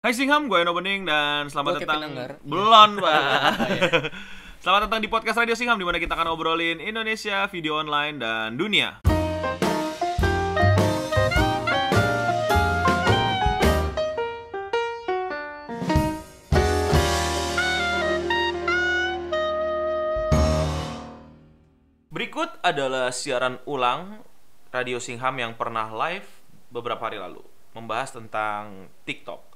Hai Singham, gue Eno Bening dan selamat Gua datang. Belum, Pak. selamat datang di podcast Radio Singham di mana kita akan obrolin Indonesia, video online dan dunia. Berikut adalah siaran ulang Radio Singham yang pernah live beberapa hari lalu membahas tentang TikTok.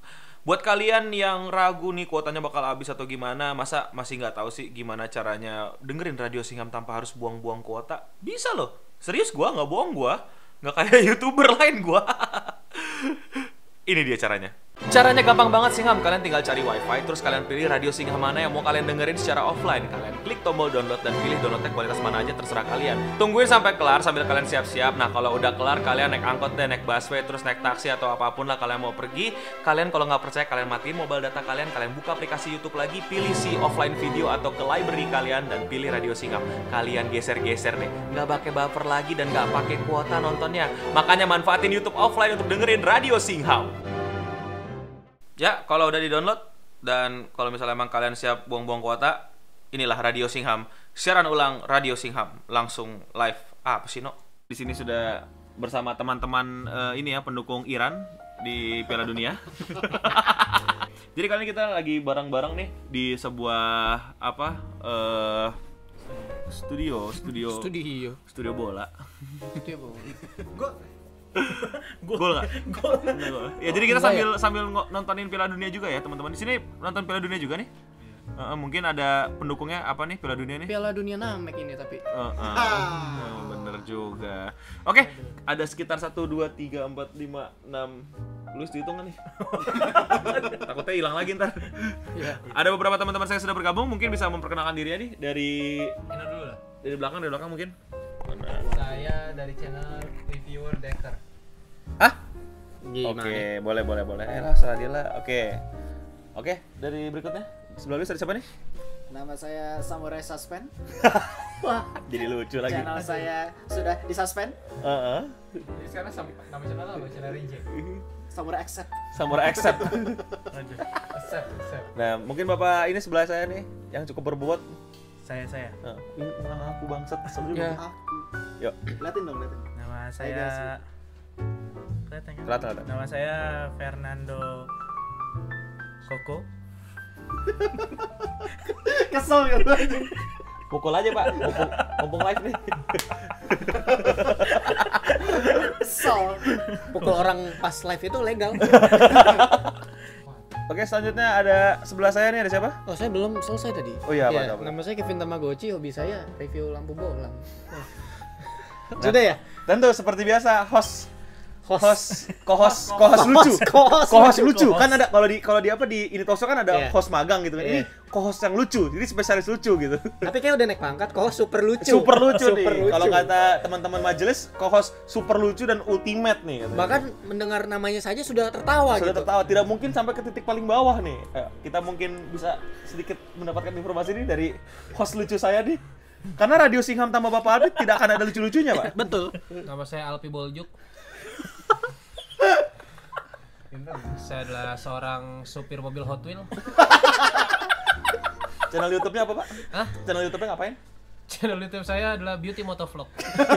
Buat kalian yang ragu nih kuotanya bakal habis atau gimana, masa masih nggak tahu sih gimana caranya dengerin Radio Singham tanpa harus buang-buang kuota? Bisa loh. Serius gua nggak bohong gua. Nggak kayak YouTuber lain gua. Ini dia caranya. Caranya gampang banget Singham, kalian tinggal cari wifi terus kalian pilih radio Singham mana yang mau kalian dengerin secara offline. Kalian klik tombol download dan pilih downloadnya kualitas mana aja terserah kalian. Tungguin sampai kelar sambil kalian siap-siap. Nah kalau udah kelar kalian naik angkot deh, naik busway, terus naik taksi atau apa pun lah kalian mau pergi. Kalian kalau nggak percaya kalian matiin mobile data kalian, kalian buka aplikasi YouTube lagi, pilih si offline video atau ke library kalian dan pilih radio Singham. Kalian geser-geser deh, nggak pakai buffer lagi dan nggak pakai kuota nontonnya. Makanya manfaatin YouTube offline untuk dengerin radio Singham. Ya, kalau udah di-download dan kalau misalnya emang kalian siap buang-buang kuota, inilah Radio Singham. Siaran ulang Radio Singham langsung live. Ah, apa sih, No? Di sini sudah bersama teman-teman eh, ini ya pendukung Iran di Piala Dunia. Jadi kali ini kita lagi bareng-bareng nih di sebuah apa eh studio, studio Studio. studio bola. Studio apa? Gol nggak? Gol. Ya jadi kita Enggak sambil sambil nontonin Piala Dunia juga ya teman-teman. Di sini nonton Piala Dunia juga nih. Eh, mungkin ada pendukungnya apa nih Piala Dunia nih? Piala Dunia Namek ini tapi. Eh, eh. Eh, bener juga. Oke, ada sekitar 1 2 3 4 5 6 Lu dihitung kan nih? Takutnya hilang lagi ntar. Ya. Ada beberapa teman-teman saya sudah bergabung, mungkin bisa memperkenalkan dirinya nih dari Ini dulu lah. dari belakang, dari belakang mungkin. Mana? Saya dari channel reviewer Decker. Ah, Gimana? Oke, boleh boleh boleh. Eh lah, serah dia lah. Oke. Oke, dari berikutnya. Sebelah lu ada siapa nih? Nama saya Samurai Suspend. Jadi lucu lagi. Channel saya sudah disuspend. Heeh. Jadi sekarang sam- nama channel apa? Channel reject. Samurai Accept. Samurai accept. Accept, accept. nah, mungkin Bapak ini sebelah saya nih yang cukup berbobot. Saya saya. Heeh. Ini aku bangsat sebelum. Ya. Aku. Yuk. Liatin dong, liatin. Nama saya Kelihatan kan? Kelihatan, kelihatan. Nama saya Fernando Koko. Kesel gitu. Pukul aja, Pak. Mumpung, mumpung live nih. Kesel. Pukul orang pas live itu legal. Oke, selanjutnya ada sebelah saya nih ada siapa? Oh, saya belum selesai tadi. Oh iya, apa, Ya, apa? Nama saya Kevin Tamagotchi, hobi saya review lampu bohlam. Sudah ya? Tentu seperti biasa host Host. co-host co-host lucu. Co-host Co-host lucu. Kan ada kalau di kalau di apa di ini Toso kan ada host magang gitu kan. Ini Iya. co-host yang lucu. Jadi spesialis lucu gitu. Tapi kayak udah naik pangkat, kok super lucu. Super lucu Super nih. Kalau kata teman-teman majelis, co-host super lucu dan ultimate nih katanya. Bahkan mendengar namanya saja sudah tertawa sudah gitu. tertawa tidak mungkin sampai ke titik paling bawah nih. Ayo, kita mungkin bisa sedikit mendapatkan informasi ini dari host lucu saya nih. Karena Radio Singham tambah Bapak Adit tidak akan ada lucu-lucunya, Pak. Betul. Nama saya Alpi Boljuk. Saya adalah seorang supir mobil Hot Wheel. Channel YouTube-nya apa, Pak? Hah? Channel YouTube-nya ngapain? Channel YouTube saya adalah Beauty Motovlog.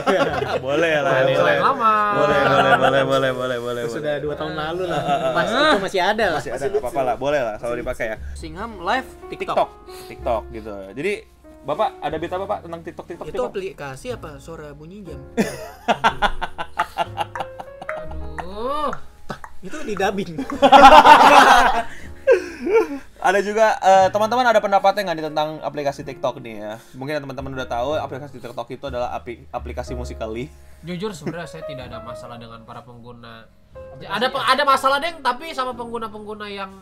boleh lah, Boleh, boleh. lama. Boleh, boleh, boleh, boleh, boleh, boleh. Sudah boleh. dua tahun lalu lah. Pas itu masih ada lah. masih ada apa-apa lah, boleh lah kalau dipakai ya. Singham live TikTok. TikTok, TikTok gitu. Jadi Bapak ada berita apa Pak tentang TikTok TikTok? Itu TikTok? aplikasi apa suara bunyi jam? Itu di dubbing. Ada juga eh, teman-teman ada pendapatnya nggak nih tentang aplikasi TikTok nih ya? Mungkin teman-teman udah tahu aplikasi TikTok itu adalah apli- aplikasi Musical.ly. Jujur sebenarnya saya tidak ada masalah dengan para pengguna. Ada pe- ada masalah deng, tapi sama pengguna-pengguna yang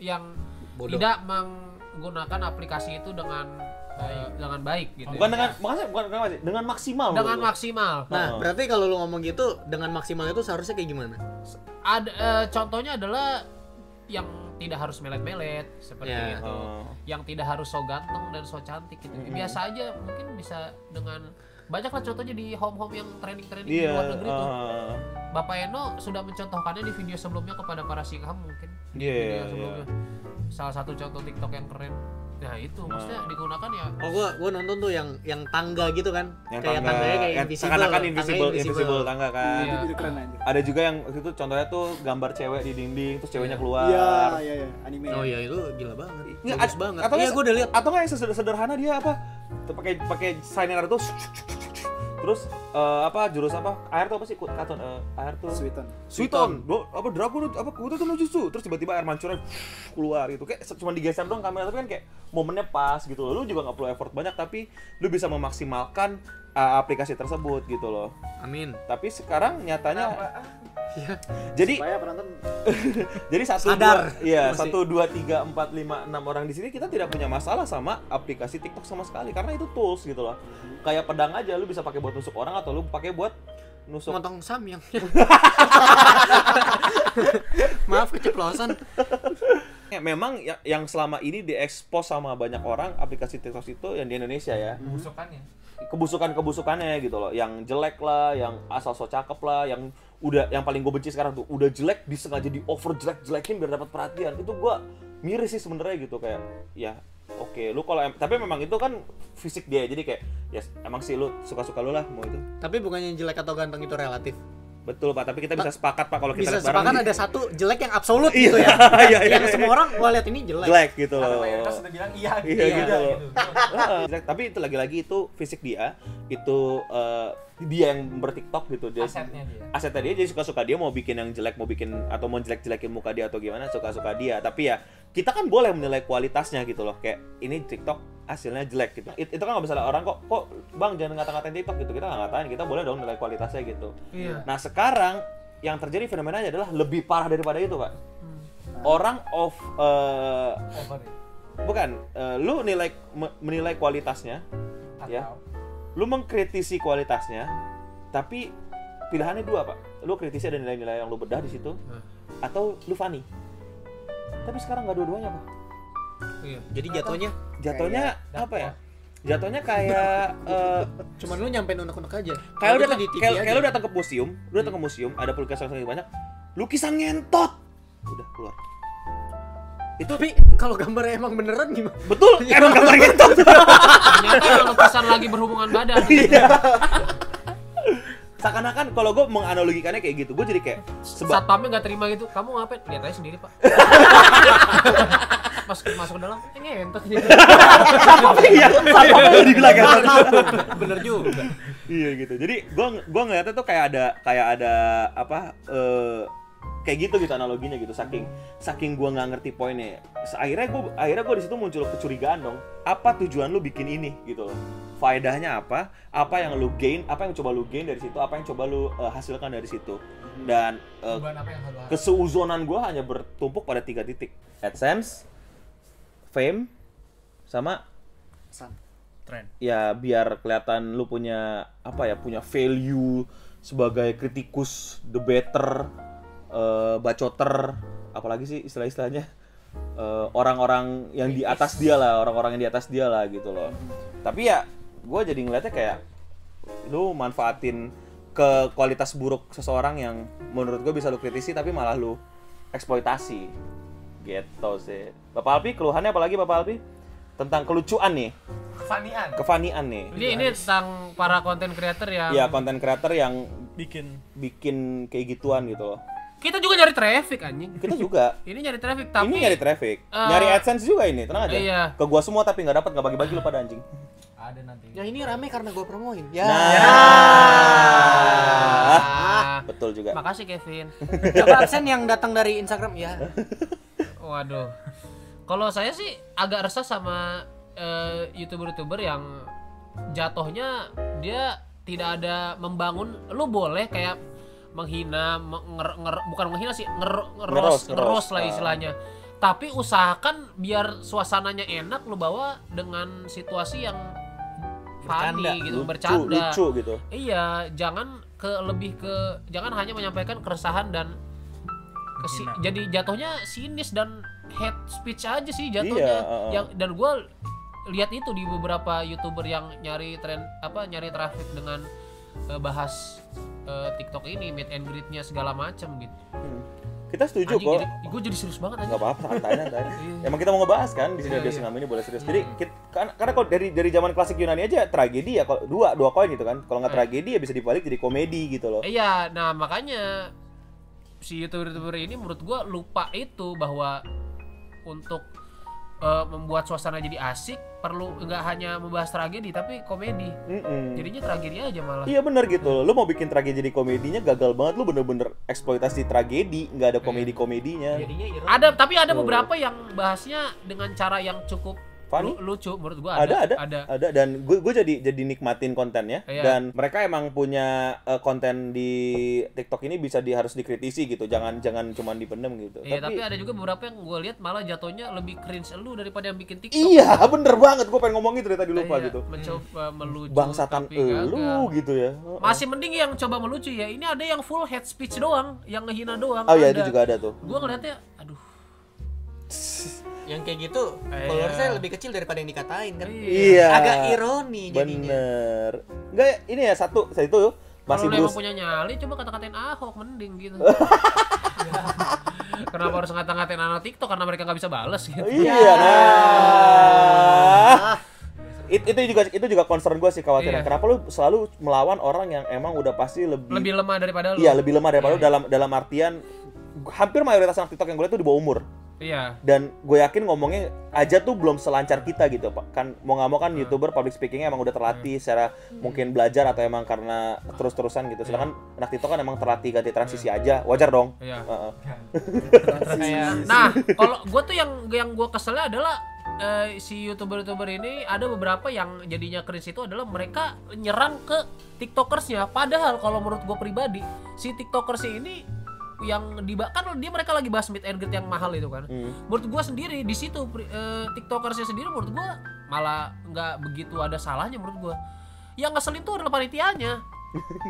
yang Bodoh. tidak menggunakan aplikasi itu dengan baik, dengan baik gitu. Bukan ya. dengan makanya bukan dengan masih- dengan maksimal. dengan maksimal. Nah, Oh. berarti kalau lu ngomong gitu dengan maksimal itu seharusnya kayak gimana? Ada eh, contohnya adalah yang tidak harus melet-melet seperti Ya. itu. Oh. Yang tidak harus so ganteng dan so cantik gitu. Biasa aja mungkin bisa dengan banyak lah contohnya di home home yang training training Iya. di luar negeri tuh ah, Bapak Eno sudah mencontohkannya di video sebelumnya kepada para singham mungkin Iya, video iya. sebelumnya salah satu contoh TikTok yang keren nah itu maksudnya digunakan ya Oh gua gua nonton tuh yang yang tangga gitu kan. yang kayak tangga, tangganya kayak yang invisible. seakan-akan tangganya invisible, invisible tangga kan. Iya. Itu keren anjir. Ada juga yang waktu itu contohnya tuh gambar cewek di dinding terus ceweknya keluar. Iya, iya, iya, anime. Oh iya itu gila banget. Nggak, Bagus banget. Atau Iya nggak- gua udah lihat. Atau nggak yang seder- sederhana dia apa? Tuh pakai pakai signer tuh terus eh, apa jurus apa? Air tuh apa sih? Katon eh, air tuh? Sweeton. Suiton, do, apa dragon apa kutu tuh justru terus tiba-tiba air mancurnya keluar gitu. Kayak cuma digeser dong kamera tapi kan kayak momennya pas gitu loh. Lu juga nggak perlu effort banyak tapi lu bisa memaksimalkan uh, aplikasi tersebut gitu loh. Amin. tapi sekarang nyatanya Iya. jadi Supaya penonton jadi satu Sadar. dua iya Masih. satu dua tiga empat lima enam orang di sini kita tidak punya masalah sama aplikasi TikTok sama sekali karena itu tools gitu loh kayak pedang aja lu bisa pakai buat nusuk orang atau lu pakai buat nusuk Motong samyang. Maaf keceplosan. Ya, memang ya- yang selama ini diekspos sama banyak orang aplikasi TikTok itu yang di Indonesia ya busukannya kebusukan-kebusukannya gitu loh yang jelek lah yang asal so cakep lah yang udah yang paling gue benci sekarang tuh udah jelek disengaja di over jelek jelekin biar dapat perhatian itu gue miris sih sebenarnya gitu kayak ya oke lu kalau em- tapi memang itu kan fisik dia jadi kayak ya emang sih lu suka-suka lu lah mau itu Tapi bukannya jelek atau ganteng itu relatif. Betul pak tapi kita bisa sepakat pak kalau kita Bisa lihat barang sepakat ada satu jelek yang absolut Iya, gitu ya. iya, iya, yang iya. semua orang gua lihat ini jelek. jelek gitu karena loh mayoritas sudah bilang iya Iya, iya, gitu. gitu. Heeh, jelek. tapi itu lagi-lagi itu fisik dia itu eh, dia yang bertiktok gitu dia asetnya dia asetnya dia jadi suka-suka dia mau bikin yang jelek mau bikin atau mau jelek-jelekin muka dia atau gimana suka-suka dia tapi ya kita kan boleh menilai kualitasnya gitu loh kayak ini TikTok hasilnya jelek gitu. It- itu kan nggak bisa orang kok kok bang jangan ngata-ngatain TikTok gitu. Kita nggak ngatain. Kita boleh dong nilai kualitasnya gitu. Iya. Nah sekarang yang terjadi fenomenanya adalah lebih parah daripada itu pak. Orang of eh, over it. bukan eh, lu nilai me- menilai kualitasnya atau? Ya. lu mengkritisi kualitasnya tapi pilihannya dua pak. Lu kritisi ada nilai-nilai yang lu bedah di situ Hmm. atau lu funny. Tapi sekarang nggak dua-duanya pak iya. Jadi jatuhnya jatuhnya apa ya? jatuhnya kayak eh, cuman lu nyampein unek-unek aja. kayak lu Kalau datang di TV kayak, aja. kayak lu datang ke museum lu datang ke museum ada lukisan yang banyak lukisan ngentot. Udah keluar. Itu Tapi kalau gambarnya emang beneran gimana? betul emang gambar ngentot. Ternyata yang lukisan lagi berhubungan badan. Iya. seakan-akan kalau gue menganalogikannya kayak gitu gue jadi kayak sebab satpamnya nggak terima gitu. Kamu ngapain? Lihat aja sendiri pak masuk masuk ke dalam eh ngentot sendiri iya. Sama gue dibilang ngentot Bener juga. iya gitu. Jadi gue gua ngeliatnya tuh kayak ada kayak ada apa eh kayak gitu gitu analoginya gitu. Saking saking gue nggak ngerti poinnya. Akhirnya gue akhirnya gue di situ muncul kecurigaan dong. Apa tujuan lu bikin ini? Gitu loh. Faedahnya apa? Apa yang lu gain apa yang coba lu gain dari situ? Apa yang coba lu eh, hasilkan dari situ? Dan eh, apa yang harus keseuzonan gue hanya bertumpuk pada tiga titik. AdSense fame sama pesan. tren ya biar kelihatan lu punya apa ya punya value sebagai kritikus debater eh, bacoter apalagi sih istilah-istilahnya Eh, orang-orang yang di atas dia lah orang-orang yang di atas dia lah gitu loh. Tapi ya gue jadi ngeliatnya kayak lu manfaatin ke kualitas buruk seseorang yang menurut gue bisa lu kritisi tapi malah lu eksploitasi gitu sih. Bapak Alpi keluhannya apalagi Bapak Alpi? Tentang kelucuan nih. Fanian kefanian nih. Jadi ini tentang para konten creator yang ya konten creator yang bikin. Bikin kayak gituan gitu loh. Kita juga nyari traffic anjing. kita juga. Ini nyari traffic tapi ini nyari traffic. Eh, nyari adsense juga ini tenang aja. iya. ke gua semua tapi nggak dapat nggak bagi-bagi lu pada anjing. Ada nanti. Ya ini rame karena gua promoin. Ya. nah. Ah, betul juga. Makasih Kevin. Coba absen yang datang dari Instagram ya. Waduh. Kalau saya sih agak resah sama eh, youtuber-youtuber yang jatuhnya dia tidak ada membangun. Lu boleh kayak menghina, meng- nger- nger- bukan menghina sih, nger- Ngeros, ngeros, lah Ah. istilahnya. Tapi usahakan biar suasananya enak lu bawa dengan situasi yang Bercanda. funny gitu, lucu bercanda. lucu gitu Iya, jangan ke lebih ke jangan hanya menyampaikan keresahan dan kesi- jadi jatuhnya sinis dan hate speech aja sih jatuhnya. Iya, uh-uh. Yang dan gua lihat itu di beberapa youtuber yang nyari tren apa nyari traffic dengan eh, bahas eh, TikTok ini meet and greet-nya segala macem gitu. Hmm. Kita setuju Anjing, kok. jadi gue jadi serius banget nggak apa-apa santai santai Iya. emang kita mau ngebahas kan di sini Iya, iya. Ini boleh serius jadi kit- kan- karena kalau dari dari zaman klasik Yunani aja tragedi ya kalau dua dua koin gitu kan kalau nggak Eh. tragedi ya bisa dibalik jadi komedi gitu loh Iya, nah makanya si youtuber-youtuber ini menurut gua lupa itu bahwa untuk eh, membuat suasana jadi asik perlu nggak hanya membahas tragedi tapi komedi. Mm-mm. Jadinya tragedi aja malah. Iya benar gitu loh. Lu mau bikin tragedi jadi komedinya gagal banget. Lu bener-bener eksploitasi tragedi, nggak ada komedi-komedinya. Jadinya ironi. Ada tapi ada beberapa yang bahasnya dengan cara yang cukup Funny? lu- lucu menurut gua Ada, ada. ada, ada, dan gue gue jadi jadi nikmatin kontennya Iya. dan mereka emang punya eh, konten di TikTok ini bisa di harus dikritisi gitu. Jangan jangan cuma dipendem gitu. Iya, tapi, ada juga beberapa yang gua lihat malah jatuhnya lebih cringe lu daripada yang bikin TikTok. iya bener banget. Gue pengen ngomong itu dari tadi lupa Iya, gitu. Mencoba melucu Bangsatan tapi gagal. elu gitu ya. Masih mending yang coba melucu ya. Ini ada yang full head speech doang, yang ngehina doang. Oh iya itu juga ada tuh. Gua ngeliatnya, aduh. Yang kayak gitu, Iya. followersnya lebih kecil daripada yang dikatain kan. Iya. Agak ironi jadinya. Bener. Enggak ini ya satu saya itu masih Kalau lu emang punya nyali, coba kata-katain Ahok mending gitu. Kenapa harus ngata-ngatain anak TikTok karena mereka nggak bisa bales gitu. Iya, nah. It- itu juga itu juga concern gue sih khawatiran. Iya. Kenapa lu selalu melawan orang yang emang udah pasti lebih, Lebih lemah daripada lu. iya lebih lemah daripada lu Iya. dalam dalam artian hampir mayoritas anak TikTok yang gue lihat tuh di bawah umur. Iya. Dan gue yakin ngomongnya aja tuh belum selancar kita gitu, Pak. Kan mau nggak mau kan youtuber public speakingnya emang udah terlatih secara mungkin belajar atau emang karena terus-terusan gitu. Sedangkan anak TikTok kan emang terlatih ganti transisi aja, wajar dong. Iya. Heeh. Kayak nah, kalau gue tuh yang yang gue keselnya adalah eh, si youtuber-youtuber ini ada beberapa yang jadinya cringe itu adalah mereka nyerang ke tiktokersnya. Padahal kalau menurut gue pribadi si tiktokers ini yang diba kan dia mereka lagi bahas meet and greet yang mahal itu kan. Hmm. Menurut gue sendiri di situ eh, tiktokersnya sendiri menurut gue malah nggak begitu ada salahnya menurut gue. Yang ngeselin tuh adalah panitianya.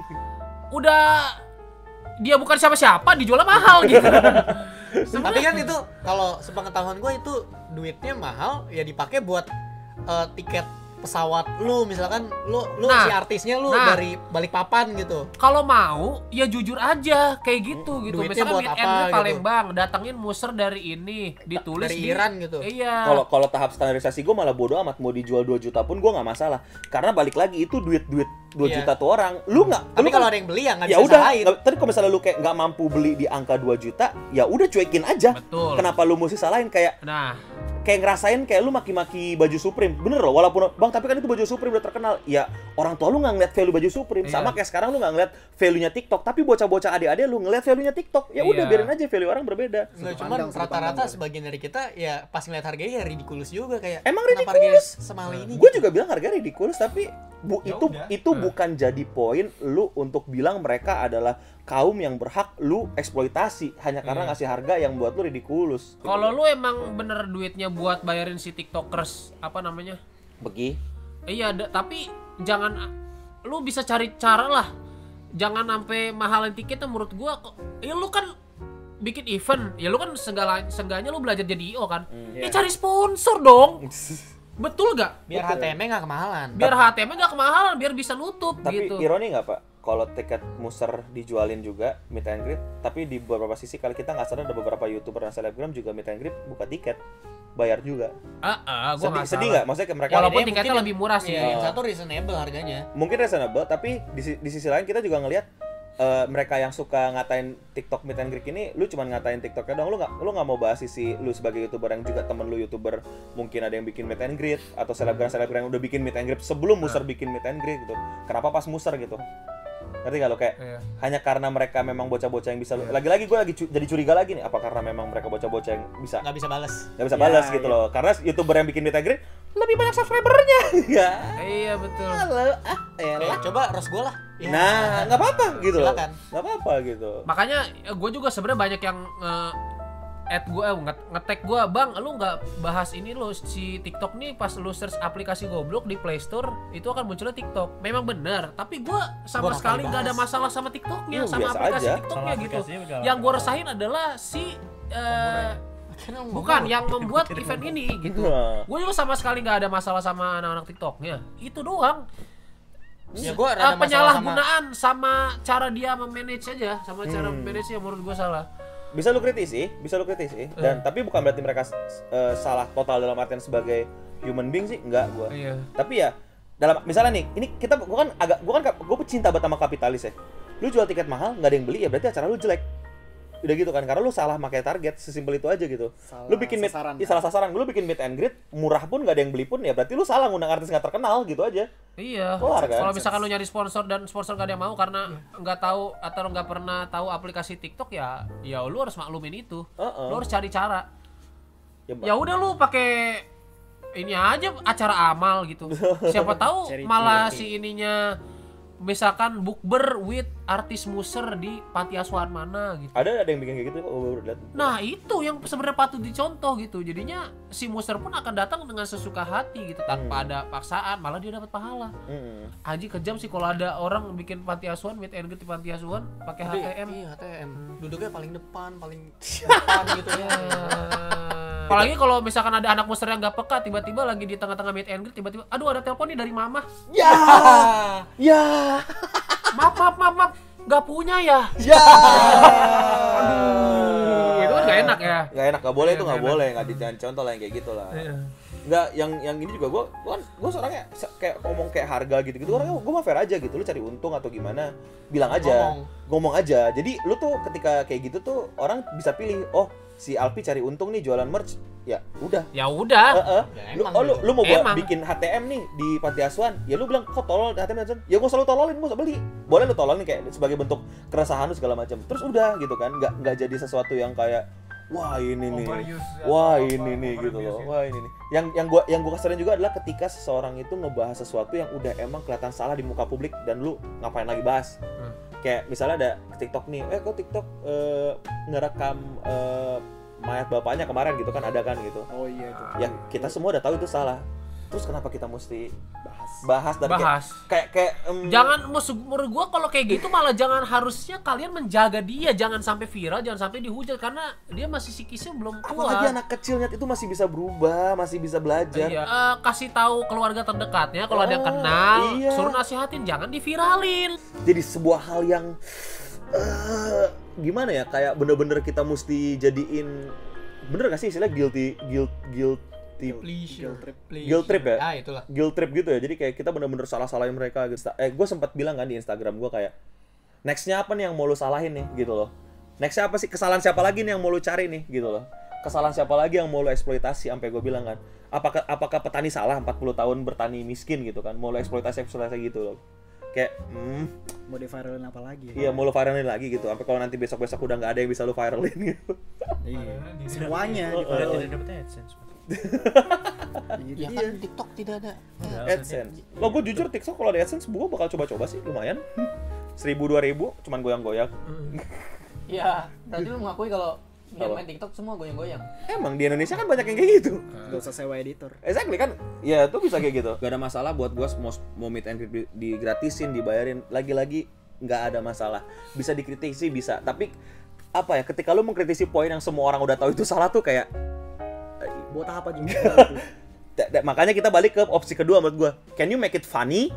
Udah dia bukan siapa-siapa dijualnya mahal gitu. Tapi kan itu kalau sepengetahuan gue itu duitnya mahal ya dipakai buat eh, tiket pesawat lu misalkan lu lu Nah, si artisnya lu nah. dari Balikpapan gitu. kalau mau ya jujur aja kayak gitu gitu Duitnya misalkan buat apa gitu? Palembang datangin muser dari ini ditulis Dari di Iran gitu. iya Kalau kalau tahap standarisasi gue malah bodo amat mau dijual 2 juta pun gue nggak masalah. Karena balik lagi itu duit duit 2 Iya. juta tuh orang. Lu nggak Tapi kan- kalau ada yang beli ya nggak ya bisa udah tadi kalau misalnya lu kayak nggak mampu beli di angka 2 juta ya udah cuekin aja betul kenapa lu mesti salahin kayak nah kayak ngerasain kayak lu maki-maki baju Supreme bener loh walaupun bang tapi kan itu baju Supreme udah terkenal ya orang tua lu nggak ngeliat value baju Supreme Iya. sama kayak sekarang lu nggak ngeliat value nya TikTok tapi bocah-bocah adik-adik lu ngeliat value nya TikTok ya udah Iya. biarin aja value orang berbeda Nggak cuman rata-rata sebagian dari kita ya pas ngeliat harganya ya ridiculous juga kayak Emang ridiculous? harganya semahal ini? gue juga bilang harganya ridiculous tapi bu Ya itu udah. itu Hmm. bukan jadi poin lu untuk bilang mereka adalah kaum yang berhak lu eksploitasi hanya karena Iya. ngasih harga yang buat lu ridiculous kalau lu emang bener duitnya buat bayarin si tiktokers apa namanya? Begi iya da- tapi jangan lu bisa cari cara lah. Jangan sampai mahalin tiketnya menurut gua kok ya lu kan bikin event ya lu kan segala seenggaknya lu belajar jadi IO kan. Ya cari sponsor dong betul gak Biar HTM-nya nggak kemahalan. biar HTM nya gak kemahalan biar bisa nutup Tapi gitu ironi nggak pak? Kalau tiket muser dijualin juga meet and greet, tapi di beberapa sisi kali kita nggak sadar ada beberapa youtuber dan selebgram juga meet and greet buka tiket, bayar juga. ah ah gua sedih nggak sedih nggak? Maksudnya kayak mereka Walaupun Ini tiketnya lebih murah sih. Iya, yang satu reasonable harganya. mungkin reasonable, tapi di, di sisi lain kita juga ngelihat eh, mereka yang suka ngatain TikTok meet and greet ini, lu cuma ngatain TikToknya dong, lu nggak lu nggak mau bahas sisi lu sebagai youtuber yang juga temen lu youtuber mungkin ada yang bikin meet and greet atau selebgram selebgram yang udah bikin meet and greet sebelum muser bikin meet and greet gitu. Kenapa pas muser gitu? Ngerti gak lo kayak Iya. hanya karena mereka memang bocah-bocah yang bisa lagi-lagi gue lagi cu- jadi curiga lagi nih apa karena memang mereka bocah-bocah yang bisa Nggak bisa balas. nggak bisa Ya, balas gitu ya. loh karena youtuber yang bikin meet and greet lebih banyak subscribernya ya Iya betul. halo ah Eh, coba ros gua lah. Ya. nah nggak apa-apa gitu loh Silakan. nggak apa-apa gitu Makanya gue juga sebenarnya banyak yang eh, add gue eh, nge- nge-tag gue bang lu nggak bahas ini lo si TikTok nih pas lu search aplikasi goblok di Play Store itu akan munculnya TikTok. Memang benar tapi gue sama Gua sekali kali nggak ada masalah sama TikToknya Hmm, sama aplikasi aja. TikToknya Sama gitu. yang gue resahin adalah si eh, bukan yang membuat event ini gitu. Nah. gue juga sama sekali nggak ada masalah sama anak-anak tiktoknya. Itu doang. Ya gua Eh, rada masalah sama penyalahgunaan sama cara dia memanage aja sama cara Hmm. manage nya menurut gue salah bisa lu kritisi, bisa lu kritisi dan tapi bukan berarti mereka eh, salah total dalam artian sebagai human being sih, enggak gua. iya Tapi ya dalam misalnya nih, ini kita gua kan agak gua kan gua cinta banget sama kapitalis ya. Lu jual tiket mahal nggak ada yang beli ya berarti acara lu jelek. Udah gitu kan karena lu salah pakai target, sesimpel itu aja gitu. Salah lu bikin meet, sasaran, iya, kan? salah sasaran, lu bikin meet and greet murah pun nggak ada yang beli pun ya berarti lu salah ngundang artis nggak terkenal gitu aja. Iya, Kelar, kan? kalau misalkan lu nyari sponsor dan sponsor gak ada yang mau karena nggak tahu atau nggak pernah tahu aplikasi TikTok ya, ya lu harus maklumin itu. Heeh. Lu harus cari cara. Ya, Ya udah lu pakai ini aja acara amal gitu. Siapa tahu malah si ininya misalkan bukber with artis muser di panti asuhan mana gitu. ada ada yang bikin kayak gitu kok gua baru lihat. Nah itu yang sebenarnya patut dicontoh gitu. Jadinya si muser pun akan datang dengan sesuka hati gitu tanpa Hmm. ada paksaan, malah dia dapat pahala. Mm-mm. Anjing kejam sih kalau ada orang bikin panti asuhan, meet and greet di panti asuhan pakai HTM. Iya, HTM. Duduknya paling depan, paling depan gitu ya. Apalagi kalau misalkan ada anak muster yang gak peka, tiba-tiba lagi di tengah-tengah meet and greet, tiba-tiba, aduh ada telepon nih dari mama. Ya. ya. Maaf, maaf, maaf, maaf, gak punya ya. Ya. Itu kan gak enak ya. Gak enak, gak boleh Iya, itu nggak gak boleh, gak di jangan contoh lah yang kayak gitu lah. Nggak, yang yang ini juga gue, gue kan gue seorangnya se- kayak ngomong kayak harga gitu gitu orangnya gue mah fair aja gitu, lu cari untung atau gimana, bilang aja, Ngomong. ngomong aja. Jadi lu tuh ketika kayak gitu tuh orang bisa pilih, oh si Alpi cari untung nih jualan merch, ya udah. Ya udah. Heeh. Ya, lu, oh, lu, gitu. lu mau buat Emang. bikin HTM nih di panti asuhan, ya lu bilang kok tolol HTM HTM, ya gue selalu tololin, gue beli. Boleh lu tololin kayak sebagai bentuk keresahan lu segala macam. Terus udah gitu kan, nggak nggak jadi sesuatu yang kayak wah ini nih, wah ini nih gitu loh, wah ini nih. Yang yang gua yang gua keselin juga adalah ketika seseorang itu ngebahas sesuatu yang udah emang kelihatan salah di muka publik dan lu ngapain lagi bahas. Hmm. Kayak misalnya ada TikTok nih, eh kok TikTok eh, ngerekam eh, mayat bapaknya kemarin? Gitu kan ada kan gitu. Oh iya itu. ya kita semua udah tahu itu salah terus kenapa kita mesti Bahas. bahas dan kayak- Bahas. kayak kayak, em, Jangan musuh menurut gua kalau kayak gitu malah jangan harusnya kalian menjaga dia jangan sampai viral jangan sampai dihujat karena dia masih psikisnya belum kuat. apalagi anak kecilnya itu masih bisa berubah masih bisa belajar Iya. Eh, kasih tahu keluarga terdekatnya kalau ada yang Oh, kenal, iya. suruh nasihatin jangan diviralin. jadi sebuah hal yang eh, gimana ya kayak bener-bener kita mesti jadiin bener gak sih istilah guilty guilt guilty Pleasure. Guilt trip. Guilt trip ya? Ah, itulah. guilt trip gitu ya? Jadi kayak kita bener-bener salah-salahin mereka gitu. Eh gue sempat bilang kan di Instagram gue kayak nextnya apa nih yang mau lu salahin nih? Gitu loh. Nextnya apa sih? Kesalahan siapa lagi nih yang mau lu cari nih? Gitu loh. Kesalahan siapa lagi yang mau lu eksploitasi? Sampai gue bilang kan apakah apakah petani salah 40 tahun bertani miskin? Gitu kan. Mau lu eksploitasi eksploitasi gitu loh kayak hmm, Mau di viralin apa lagi? iya mau lu viralin lagi gitu. Sampai kalau nanti besok besok udah nggak ada yang bisa lu viralin gitu. Iya. Semuanya di Oh, viral. Tidak dapat AdSense. Ya kan TikTok tidak ada. AdSense. Lo gue jujur TikTok kalau ada AdSense gue bakal coba-coba sih. Lumayan. Seribu dua ribu cuman goyang-goyang. Iya, berarti lu mengakui kalau Apa? main TikTok semua goyang-goyang. Emang di Indonesia kan banyak yang kayak gitu. Gak usah sewa editor. Exactly kan? Ya itu bisa kayak gitu. Gak ada masalah buat gue mau, mau meet and greet di- digratisin, dibayarin. Lagi-lagi nggak ada masalah. Bisa dikritisi bisa. Tapi apa ya? Ketika lu mengkritisi poin yang semua orang udah tahu itu salah tuh kayak Buat apa juga? itu? da- da- makanya kita balik ke opsi kedua menurut gue. Can you make it funny?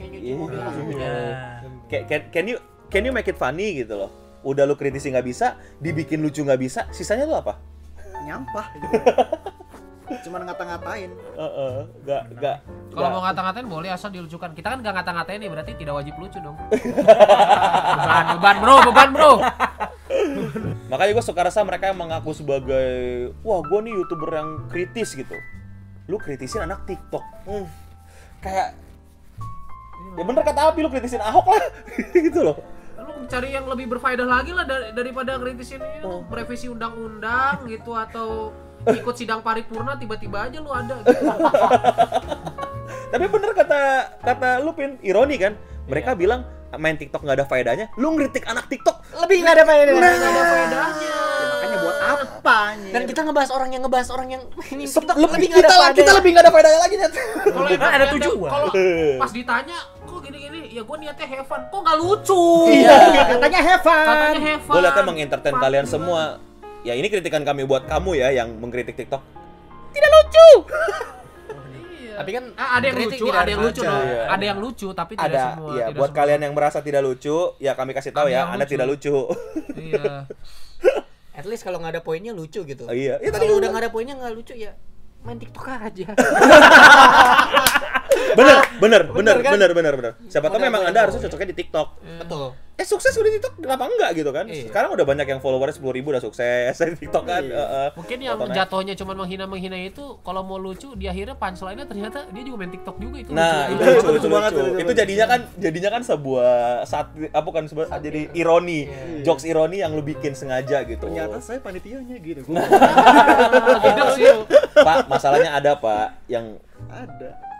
Mobil langsung hujan. Can, can, can you can you make it funny gitu loh? Udah lu kritisi nggak bisa, dibikin lucu nggak bisa, sisanya tuh apa? Nyampah. gitu. Cuman ngata-ngatain. Heeh, nggak nggak Kalau nggak- mau ngata-ngatain boleh asal dilucukan. Kita kan nggak ngata-ngatain nih berarti tidak wajib lucu dong. beban, beban bro, beban bro. Makanya gue suka rasa mereka yang mengaku sebagai wah gue nih youtuber yang kritis gitu. Lu kritisin anak TikTok, hmm, kayak ya bener kata Alpi lu kritisin Ahok lah gitu loh. Cari yang lebih berfaedah lagi lah dar- daripada kritisin ini lu revisi undang-undang gitu atau ikut sidang paripurna tiba-tiba aja lu ada gitu. Tapi bener kata kata lu Pin, ironi kan? Mereka bilang main TikTok nggak ada faedahnya, lu ngeritik anak TikTok Lebih nggak ada faedah. Nggak ada faedahnya. Ya, makanya buat apa? Dan kita ngebahas orang yang ngebahas orang yang ini TikTok lebih nggak kita ada lah, kita faedahnya. lebih nggak ada faedahnya lagi net. Kalau ada tujuan. Kalau pas ditanya ya gue niatnya have fun. Kok nggak lucu? Iya, katanya have fun. Katanya have fun. Gue liatnya mengentertain kalian semua. ya ini kritikan kami buat kamu ya yang mengkritik TikTok. Tidak lucu. Iya. Tapi kan Ah, ada yang kritik lucu, ada yang lucu. Iya. Ada yang lucu tapi tidak Ada, semua. ya tidak buat semua. kalian yang merasa tidak lucu, ya kami kasih tahu Kami ya, Anda lucu. tidak lucu. Iya. At least kalau nggak ada poinnya lucu gitu. Oh, iya. Ya, tadi kalau gua udah nggak ada poinnya nggak lucu ya main TikTok aja. bener, bener, bener, Bener kan? bener, bener, bener. Siapa tahu memang Anda harusnya cocoknya di TikTok. Betul. Eh sukses udah di TikTok, kenapa enggak gitu kan? Iya. Sekarang udah banyak yang followernya sepuluh ribu udah sukses di TikTok kan. Iya. Heeh. Mungkin yang Fotonya. jatuhnya cuma menghina-menghina itu kalau mau lucu di akhirnya punchline-nya ternyata dia juga main TikTok juga itu Nah, itu lucu. lucu, Itu itu lucu banget, lucu. lucu Itu jadinya kan jadinya kan sebuah saat apa kan sebuah jadi ironi. Jokes ironi yang lu bikin sengaja gitu. Ternyata saya panitianya gitu. Tidak sih. Pak, masalahnya ada, Pak, yang Ada.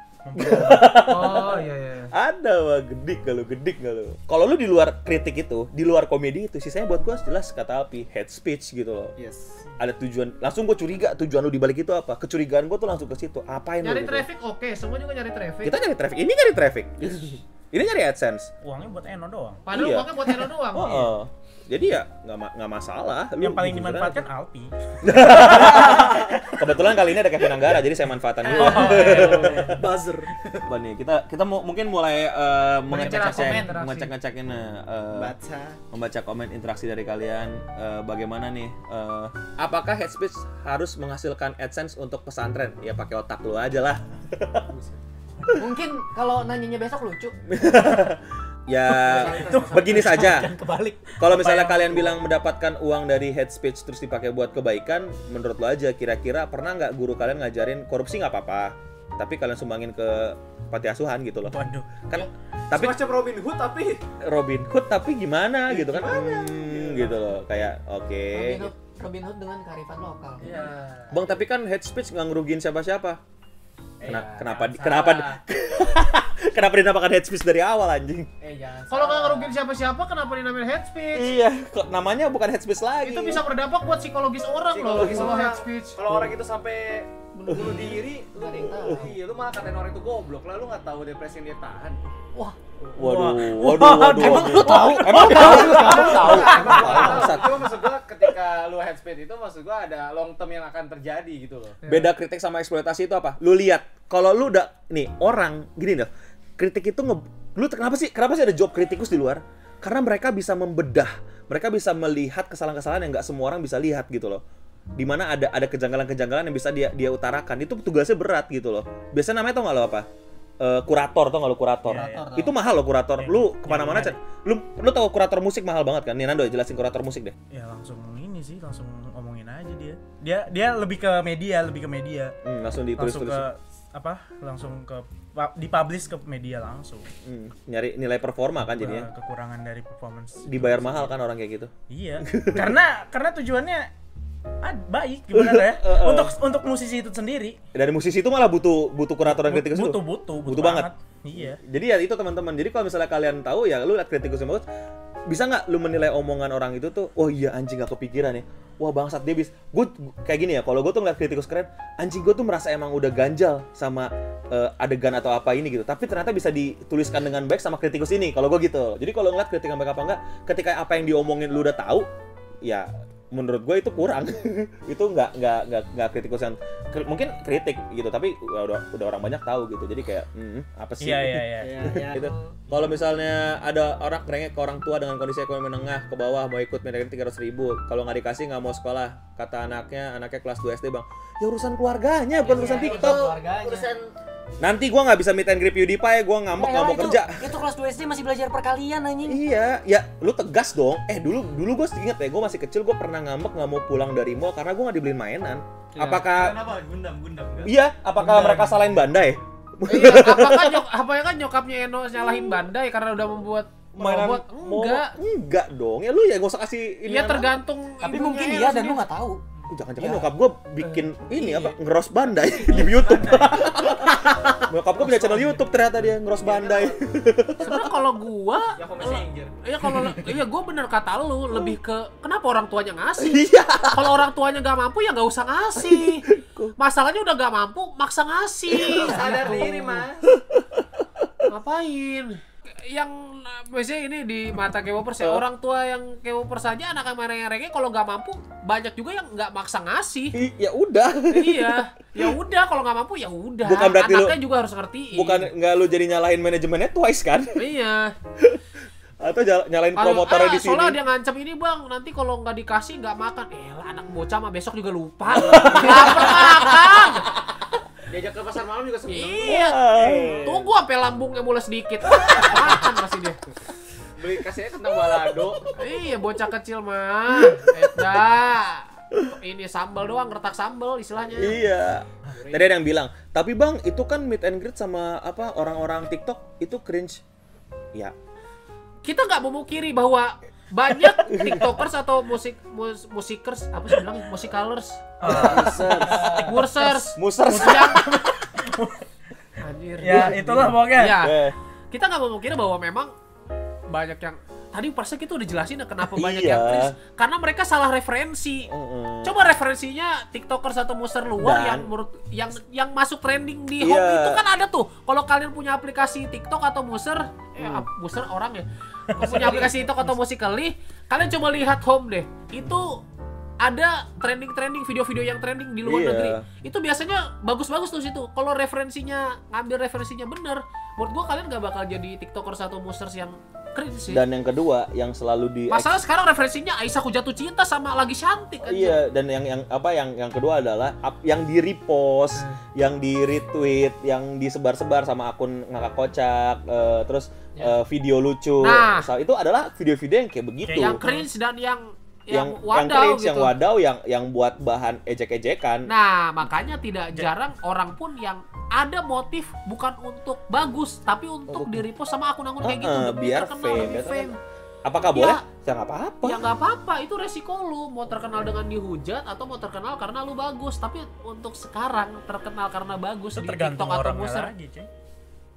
Oh iya iya. ada wah gedik gak lu gedik gak lu kalau lu di luar kritik itu di luar komedi itu sisanya buat gua jelas kata Alpi head speech gitu loh Yes. ada tujuan langsung gua curiga tujuan lu di balik itu apa kecurigaan gua tuh langsung ke situ apain lu Nyari gitu? traffic oke, semua juga nyari traffic. kita nyari traffic ini nyari traffic ini nyari adsense uangnya buat Eno doang Padahal Iya. uangnya buat Eno doang. oh, oh. Jadi ya nggak ma- nggak masalah Lu yang paling dimanfaatkan aja. Alpi kebetulan kali ini ada Kevin Anggara jadi saya manfaatkan dulu Buzzer. Apa nih kita kita mau mungkin mulai eh, mengecek ngecek interaksi. mengecek ngecekin Baca. membaca komen interaksi dari kalian eh, bagaimana nih eh, apakah head speech harus menghasilkan adsense untuk pesantren ya pakai otak lu aja lah Mungkin kalau nanyanya besok lucu. ya begini saja. kalau misalnya kalian bilang mendapatkan uang dari head speech terus dipakai buat kebaikan menurut lo aja kira-kira pernah nggak guru kalian ngajarin korupsi nggak apa-apa tapi kalian sumbangin ke panti asuhan gitu loh. Waduh. Kan tapi Semacam Robin Hood tapi Robin Hood tapi gimana gitu kan? Hmm, gitu loh. Kayak oke. Robin Hood, Robin Hood dengan kearifan lokal. Iya. Bang, tapi kan head speech nggak ngerugiin siapa-siapa. Kena- Iya, kenapa di- kenapa kenapa dinamakan head speech dari awal anjing? Eh jangan. Kalau nggak salah. ngerugiin siapa-siapa, kenapa dinamain head speech? Iya, kok namanya bukan head speech lagi. Itu bisa berdampak buat psikologis orang loh, Psikologis kalau orang. head speech. Kalau orang itu sampai bunuh diri, lu Nggak ada yang tahu. iya lu malah katain orang itu goblok lah, lu nggak tahu depresi yang dia tahan. Wah, Waduh, waduh, waduh. emang waduh. lu tahu? Emang tahu? Emang tahu? Emang tahu. Cuma maksud gua ketika lu head speed itu maksud gua ada long term yang akan terjadi gitu loh. Beda kritik sama eksploitasi itu apa? Lu lihat, kalau lu udah nih orang gini dah. Kritik itu nge lu kenapa sih? Kenapa sih ada job kritikus di luar? Karena mereka bisa membedah, mereka bisa melihat kesalahan-kesalahan yang nggak semua orang bisa lihat gitu loh. Di mana ada ada kejanggalan-kejanggalan yang bisa dia dia utarakan. Itu tugasnya berat gitu loh. Biasanya namanya tau nggak lo apa? Eh, kurator tau nggak lo kurator? Iya, Itu mahal lo kurator. Iya, Lu iya, ke mana-mana iya. Chan. Lu lu tau kurator musik mahal banget kan? Nih Nando jelasin kurator musik deh. ya langsung ini sih langsung ngomongin aja dia dia dia lebih ke media lebih ke media Hmm, langsung ditulis langsung tulis. ke apa langsung ke dipublish ke media langsung Hmm, nyari nilai performa kan jadinya. Ke- kekurangan dari performance Dibayar mahal kan orang kayak gitu. iya karena karena tujuannya baik gimana ya untuk untuk musisi itu sendiri dari musisi itu malah butuh butuh kurator dan kritikus itu. butuh butuh Butuh banget. iya Jadi ya itu teman-teman. Jadi kalau misalnya kalian tahu ya lu lihat kritikus yang bagus, bisa nggak lu menilai omongan orang itu tuh, oh iya anjing gak kepikiran ya. Wah bangsat dia bis. Gue kayak gini ya, kalau gue tuh ngeliat kritikus keren, anjing gue tuh merasa emang udah ganjal sama eh, adegan atau apa ini gitu. Tapi ternyata bisa dituliskan dengan baik sama kritikus ini. Kalau gue gitu. Jadi kalau ngeliat kritikan baik apa enggak, ketika apa yang diomongin lu udah tahu, ya menurut gue itu kurang itu nggak nggak nggak nggak kritikus yang kri- mungkin kritik gitu tapi udah udah orang banyak tahu gitu jadi kayak hmm, apa sih iya iya iya ya, ya. gitu. Kalau misalnya ada orang ngerengek ke orang tua dengan kondisi ekonomi menengah ke bawah mau ikut menaikkan tiga ratus ribu, kalau nggak dikasih nggak mau sekolah, kata anaknya, anaknya kelas 2 SD bang, ya urusan keluarganya bukan urusan Iya, TikTok. keluarganya. Urusan Nanti gua nggak bisa meet and greet PewDiePie, gua ngambek nggak Ya, mau kerja. Itu kelas 2 SD masih belajar perkalian anjing. Iya, ya lu tegas dong. Eh dulu dulu gue inget ya, gue masih kecil gue pernah ngambek nggak mau pulang dari mall karena gue nggak dibeliin mainan. Apakah Kenapa? Gundam, gundam. kan? iya? Apakah mereka salahin bandai? Iya, apakah nyok apakah kan nyokapnya Eno nyalahin Bandai karena udah membuat Mainan robot? mau- Enggak. enggak dong. Ya lu ya gak usah kasih ini. Iya tergantung Tapi mungkin Eno iya dan lu nggak tahu. Jangan-jangan Ya. nyokap gue bikin ini Iya. apa ngeros bandai di YouTube. Nyokap gue punya channel YouTube ternyata dia ngeros bandai. Sebenarnya kalau gua Ya. Iya kalau iya gua bener kata lu lebih ke kenapa orang tuanya ngasih? Iya. Kalau orang tuanya nggak mampu ya nggak usah ngasih. Masalahnya udah nggak mampu maksa ngasih. Sadar diri, Mas. Ngapain? Yang biasanya ini di mata K-popers ya orang tua yang K-popers saja anak yang main reggae kalau nggak mampu banyak juga yang nggak maksa ngasih. I- ya udah. iya ya udah kalau nggak mampu ya udah. Bukan berarti lu- anaknya juga harus ngertiin. Bukan nggak lu jadi nyalahin manajemennya twice kan? iya. Atau nyalain Kalau, promotornya ah, di sini. soalnya dia ngancam ini bang nanti kalau nggak dikasih nggak makan. Eh anak bocah mah besok juga lupa Diajak ke pasar malam juga seneng. iya tunggu sampai lambungnya mulai sedikit makan masih dia Beli kasihnya kentang balado. Iya bocah kecil mah. Eta. Ini sambal doang, retak sambal istilahnya. Iya. Tadi ada yang bilang, tapi bang itu kan meet and greet sama apa orang-orang TikTok itu cringe. Ya, Kita nggak memungkiri bahwa banyak tiktokers atau musik mus, musikers apa sih bilang? Musikalers. Mursers. Musers. yang anjir. Ya, itulah pokoknya. ya kita nggak memungkiri bahwa memang banyak yang tadi persen kita udah jelasin kenapa banyak Iya. yang cringe karena mereka salah referensi mm-mm. Coba referensinya TikTokers atau muser luar Dan- yang menurut yang yang masuk trending di Iya. home itu kan ada tuh. Kalau kalian punya aplikasi TikTok atau muser, eh Hmm. orang ya. Punya aplikasi TikTok atau Musical.ly, kalian coba lihat home deh. Itu ada trending-trending video-video yang trending di luar Iya. negeri. Itu biasanya bagus-bagus tuh situ. Kalau referensinya ngambil referensinya bener, menurut gua kalian gak bakal jadi TikTokers atau musers yang cringe sih. Dan yang kedua yang selalu di Masalah sekarang referensinya Aisyahku jatuh cinta sama lagi cantik aja. Iya, dan yang yang apa yang yang kedua adalah up- yang di repost, Hmm. yang di retweet, yang disebar-sebar sama akun ngakak kocak, eh, terus eh, video lucu. Nah. Itu adalah video-video yang kayak begitu. yang cringe dan yang yang yang, yang wadaw cringe, gitu. yang wadaw, yang yang buat bahan ejek-ejekan. Nah, makanya tidak jarang orang pun yang ada motif bukan untuk bagus, tapi untuk di repost sama akun-akun kayak gitu demi biar terkenal, fame, biar fame. Apakah Ya. boleh? Ya nggak apa-apa. Ya nggak apa-apa, itu resiko lu mau terkenal dengan dihujat atau mau terkenal karena lu bagus. Tapi untuk sekarang terkenal karena bagus Itu di tergantung TikTok atau Muser, lagi, cuy.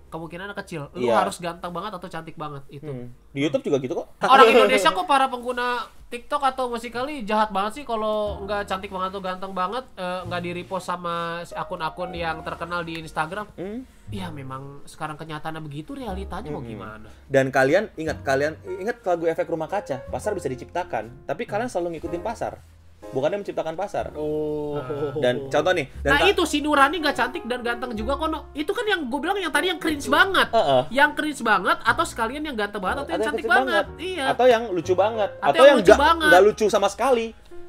kemungkinan kecil. Lu Iya. harus ganteng banget atau cantik banget itu. Hmm. Di YouTube juga gitu kok. Orang Indonesia kok para pengguna TikTok atau Musical.ly jahat banget sih kalau nggak cantik banget atau ganteng banget eh, nggak di repost sama si akun-akun yang terkenal di Instagram. Hmm. Ya memang sekarang kenyataannya begitu realitanya mau gimana? Dan kalian ingat kalian ingat lagu efek rumah kaca, pasar bisa diciptakan, tapi kalian selalu ngikutin pasar. Bukannya menciptakan pasar. Oh. Dan contoh nih, dan Nah itu si Nurani nggak cantik dan ganteng juga kono. Itu kan yang gue bilang yang tadi yang cringe banget. Heeh. Yang cringe banget atau sekalian yang ganteng banget atau yang Ada cantik kecil banget. Iya. Atau yang lucu banget. Atau Atau, yang yang lucu nggak banget. nggak lucu sama sekali.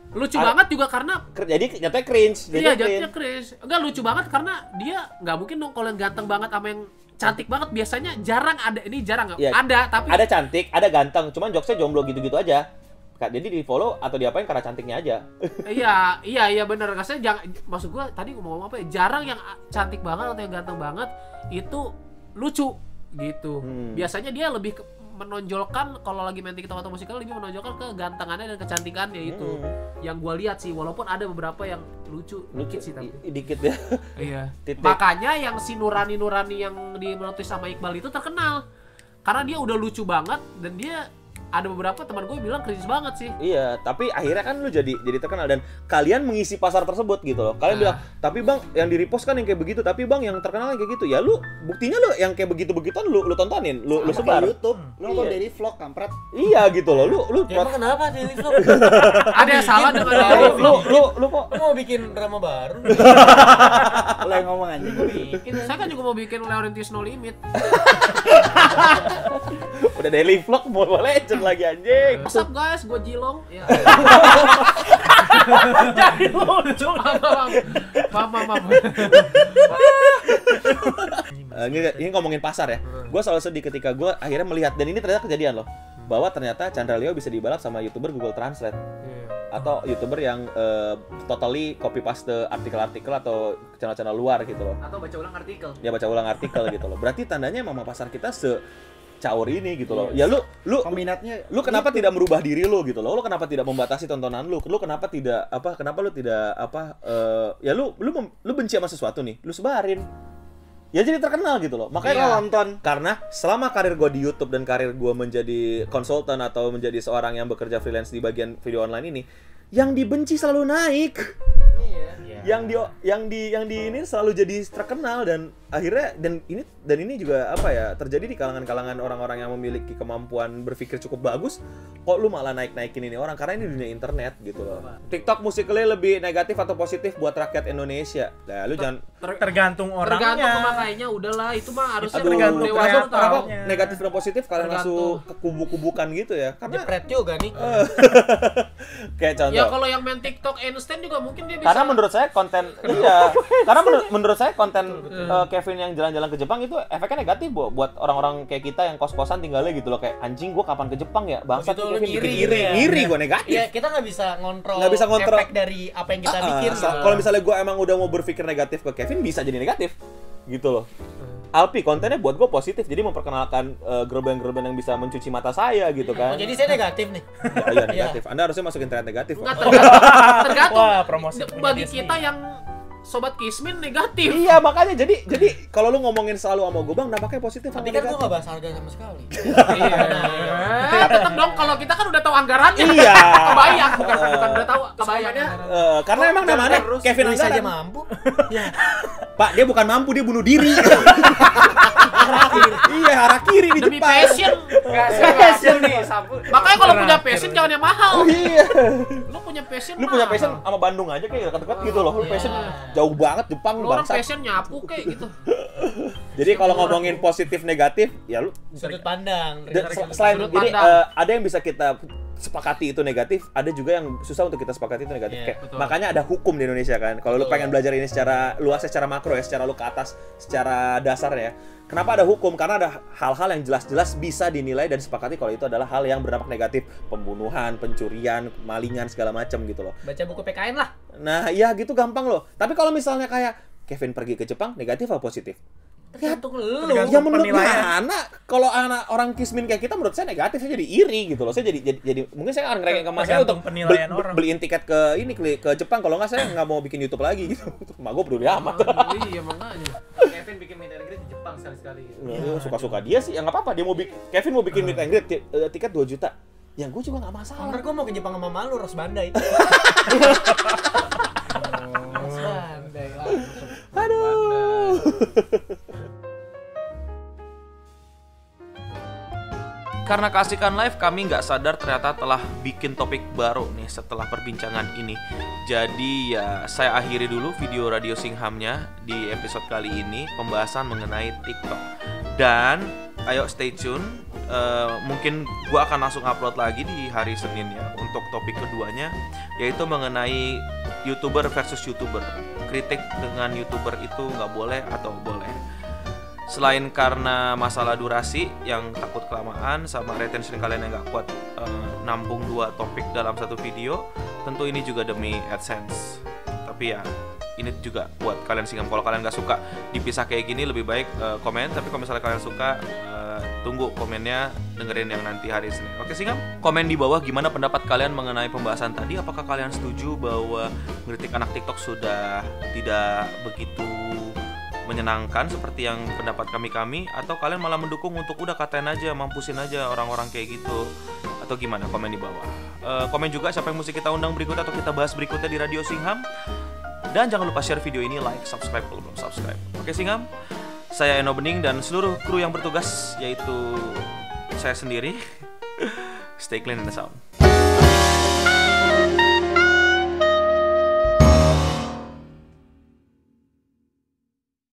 Lucu Ada- banget juga karena Jadi nyatanya cringe. Iya jadinya cringe. Enggak lucu banget karena dia nggak mungkin dong kalau yang ganteng banget sama yang cantik banget biasanya jarang ada ini jarang Iya. ada tapi Ada cantik, ada ganteng, cuman jokesnya jomblo gitu-gitu aja. Jadi di follow atau diapain karena cantiknya aja. iya iya iya bener rasanya jangan maksud gua tadi gua mau ngomong apa ya jarang yang cantik banget atau yang ganteng banget itu lucu gitu Hmm. biasanya dia lebih ke- menonjolkan kalau lagi main TikTok atau musikal lebih menonjolkan kegantengannya dan kecantikannya itu Hmm. yang gua lihat sih walaupun ada beberapa yang lucu dikit sih tapi dikit ya. Iya. Titik. Makanya yang si Nurani Nurani yang di sama Iqbal itu terkenal. Karena dia udah lucu banget dan dia ada beberapa teman gue bilang cringe banget sih. Iya, tapi akhirnya kan lu jadi jadi terkenal dan kalian mengisi pasar tersebut gitu loh. Kalian Nah. bilang, "Tapi Bang, yang di repost kan yang kayak begitu, tapi Bang yang terkenal yang kayak gitu." Ya lu buktinya lu yang kayak begitu-begituan lu lu tontonin, lu lu Sama sebar. kayak YouTube. Lu nonton Iya. daily vlog kampret. Iya gitu loh. Lu lu Ya emang kenapa Daily Vlog? Ada yang salah dengan lu lu lu, lu kok Lu mau bikin drama baru? Lu yang ngomong anjing. Bikin. Saya kan juga mau bikin Laurentius No Limit. udah daily vlog Mobile Lagi anjing. What's up guys, gue Jilong. Ya. Jadi lucu. Maaf, maaf, maaf. Eh, ini, ini ngomongin pasar ya. Gue selalu sedih ketika gue akhirnya melihat dan ini ternyata kejadian loh. Bahwa ternyata Chandra Leo bisa dibalap sama youtuber Google Translate atau youtuber yang eh, totally copy paste artikel-artikel atau channel-channel luar gitu loh. Atau baca ulang artikel. Ya baca ulang artikel gitu loh. Berarti tandanya mama pasar kita se caur ini gitu loh. Ya lu lu Peminatnya lu kenapa tidak merubah diri lu gitu loh? Lu kenapa tidak membatasi tontonan lu? Lu kenapa tidak apa? Kenapa lu tidak apa? eh, ya lu lu mem- lu benci sama sesuatu nih, lu sebarin. Ya jadi terkenal gitu loh. Makanya Iya. lo nonton karena selama karir gue di YouTube dan karir gue menjadi konsultan atau menjadi seorang yang bekerja freelance di bagian video online ini, yang dibenci selalu naik. Iya. yang di yang di yang di ini selalu jadi terkenal dan akhirnya dan ini dan ini juga apa ya terjadi di kalangan-kalangan orang-orang yang memiliki kemampuan berpikir cukup bagus kok lu malah naik-naikin ini orang? Karena ini dunia internet gitu loh. TikTok musikally lebih negatif atau positif buat rakyat Indonesia? Nah lu jangan Tergantung orangnya. Tergantung pemakainya udahlah itu mah harusnya aduh tergantung dewasa kenapa, Orangnya. negatif dan positif? Kalian Tergantung. masuk ke kubu-kubukan gitu ya? Karena Jepret juga nih. kayak contoh. Ya kalau yang main TikTok Einstein juga mungkin dia bisa. karena menurut saya konten iya. Karena menurut menurut saya konten eh, Kevin yang jalan-jalan ke Jepang itu efeknya negatif Bu, buat orang-orang kayak kita yang kos-kosan tinggalnya gitu loh kayak anjing gua kapan ke Jepang ya? Bangsa Kevin bikin ngiri iri gitu ya. ngiri gua negatif. Iya, kita nggak bisa ngontrol, Nggak bisa ngontrol. efek dari apa yang kita Ah, bikin. so- kalau misalnya gua emang udah mau berpikir negatif ke Kevin bisa jadi negatif. Gitu loh. Alpi kontennya buat gue positif jadi memperkenalkan eh, gerben-gerben yang bisa mencuci mata saya gitu Oh, kan jadi saya negatif nih. Ya, iya negatif. Anda harusnya masuk internet negatif. Enggak tergantung, tergantung. Wah, promosi bagi kita yang sobat Kismin negatif. iya makanya jadi jadi kalau lu ngomongin selalu sama gue bang dampaknya positif Tapi kan gua negatif nggak bahas harga sama sekali. Iya. Eh, tetap dong kalau kita kan udah tahu anggarannya. Iya. Kebayang bukan bukan udah tahu kebayang. Eh, karena emang namanya Kevin Beli saja Anggaran. mampu. Pak, dia bukan mampu, dia bunuh diri. iya, arah kiri di Demi Jepang. passion. Enggak passion nih, sapu. Makanya kalau punya passion jangan yang mahal. Iya. Lu punya passion Lu punya passion sama Bandung aja kayak dekat-dekat gitu loh. Lu passion jauh banget Jepang Lu orang bangsa. passion nyapu kayak gitu. Jadi kalau ngomongin positif negatif, ya lu Sudut pandang. dan sel- selain Sudut jadi pandang. eh, ada yang bisa kita sepakati itu negatif, ada juga yang susah untuk kita sepakati itu negatif. Iya, Kayak, betul. makanya ada hukum di Indonesia kan. Kalau lu pengen belajar ini secara luas, secara makro ya, secara lu ke atas, secara dasar ya. Kenapa ada hukum? Karena ada hal-hal yang jelas-jelas bisa dinilai dan sepakati kalau itu adalah hal yang berdampak negatif, pembunuhan, pencurian, malingan segala macam gitu loh. Baca buku PKN lah. Nah, iya gitu gampang loh. Tapi kalau misalnya kayak Kevin pergi ke Jepang, negatif atau positif? Tergantung lu. Tergantung Ya menurut penilaian. mana? Kalau anak orang kismin kayak kita menurut saya negatif, saya jadi iri gitu loh. Saya jadi jadi, jadi mungkin saya akan ngerekin ke mas saya untuk penilaian beli- orang. beliin tiket ke ini ke, ke Jepang. Kalau nggak saya nggak mau bikin YouTube lagi gitu. Mak gue peduli amat. iya makanya. Kevin bikin meet and greet di Jepang sekali-sekali. Ya, Suka-suka dia sih. Ya nggak apa-apa. Dia mau bikin Kevin mau bikin meet and greet eh, tiket 2 juta. Ya gue juga nggak masalah. Ntar gua mau ke Jepang sama malu Ros Bandai. Ros Bandai lah. Aduh. Karena kasihkan live kami nggak sadar ternyata telah bikin topik baru nih setelah perbincangan ini. Jadi ya saya akhiri dulu video Radio Singhamnya di episode kali ini pembahasan mengenai TikTok. Dan ayo stay tune. Eh, mungkin gua akan langsung upload lagi di hari Senin ya untuk topik keduanya yaitu mengenai youtuber versus youtuber. Kritik dengan youtuber itu nggak boleh atau boleh. Selain karena masalah durasi yang takut kelamaan sama retention kalian yang nggak kuat eh, nampung dua topik dalam satu video, tentu ini juga demi AdSense. Tapi ya ini juga buat kalian singam kalau kalian nggak suka dipisah kayak gini lebih baik eh, komen. Tapi kalau misalnya kalian suka eh, tunggu komennya dengerin yang nanti hari Senin. Oke singam? Komen di bawah gimana pendapat kalian mengenai pembahasan tadi. Apakah kalian setuju bahwa ngeritik anak TikTok sudah tidak begitu menyenangkan seperti yang pendapat kami-kami atau kalian malah mendukung untuk udah katain aja, mampusin aja orang-orang kayak gitu atau gimana komen di bawah. Eh, komen juga siapa yang mesti kita undang berikutnya atau kita bahas berikutnya di Radio Singham. Dan jangan lupa share video ini, like, subscribe kalau belum subscribe. Oke Singham, saya Eno Bening dan seluruh kru yang bertugas yaitu saya sendiri. Stay clean and sound.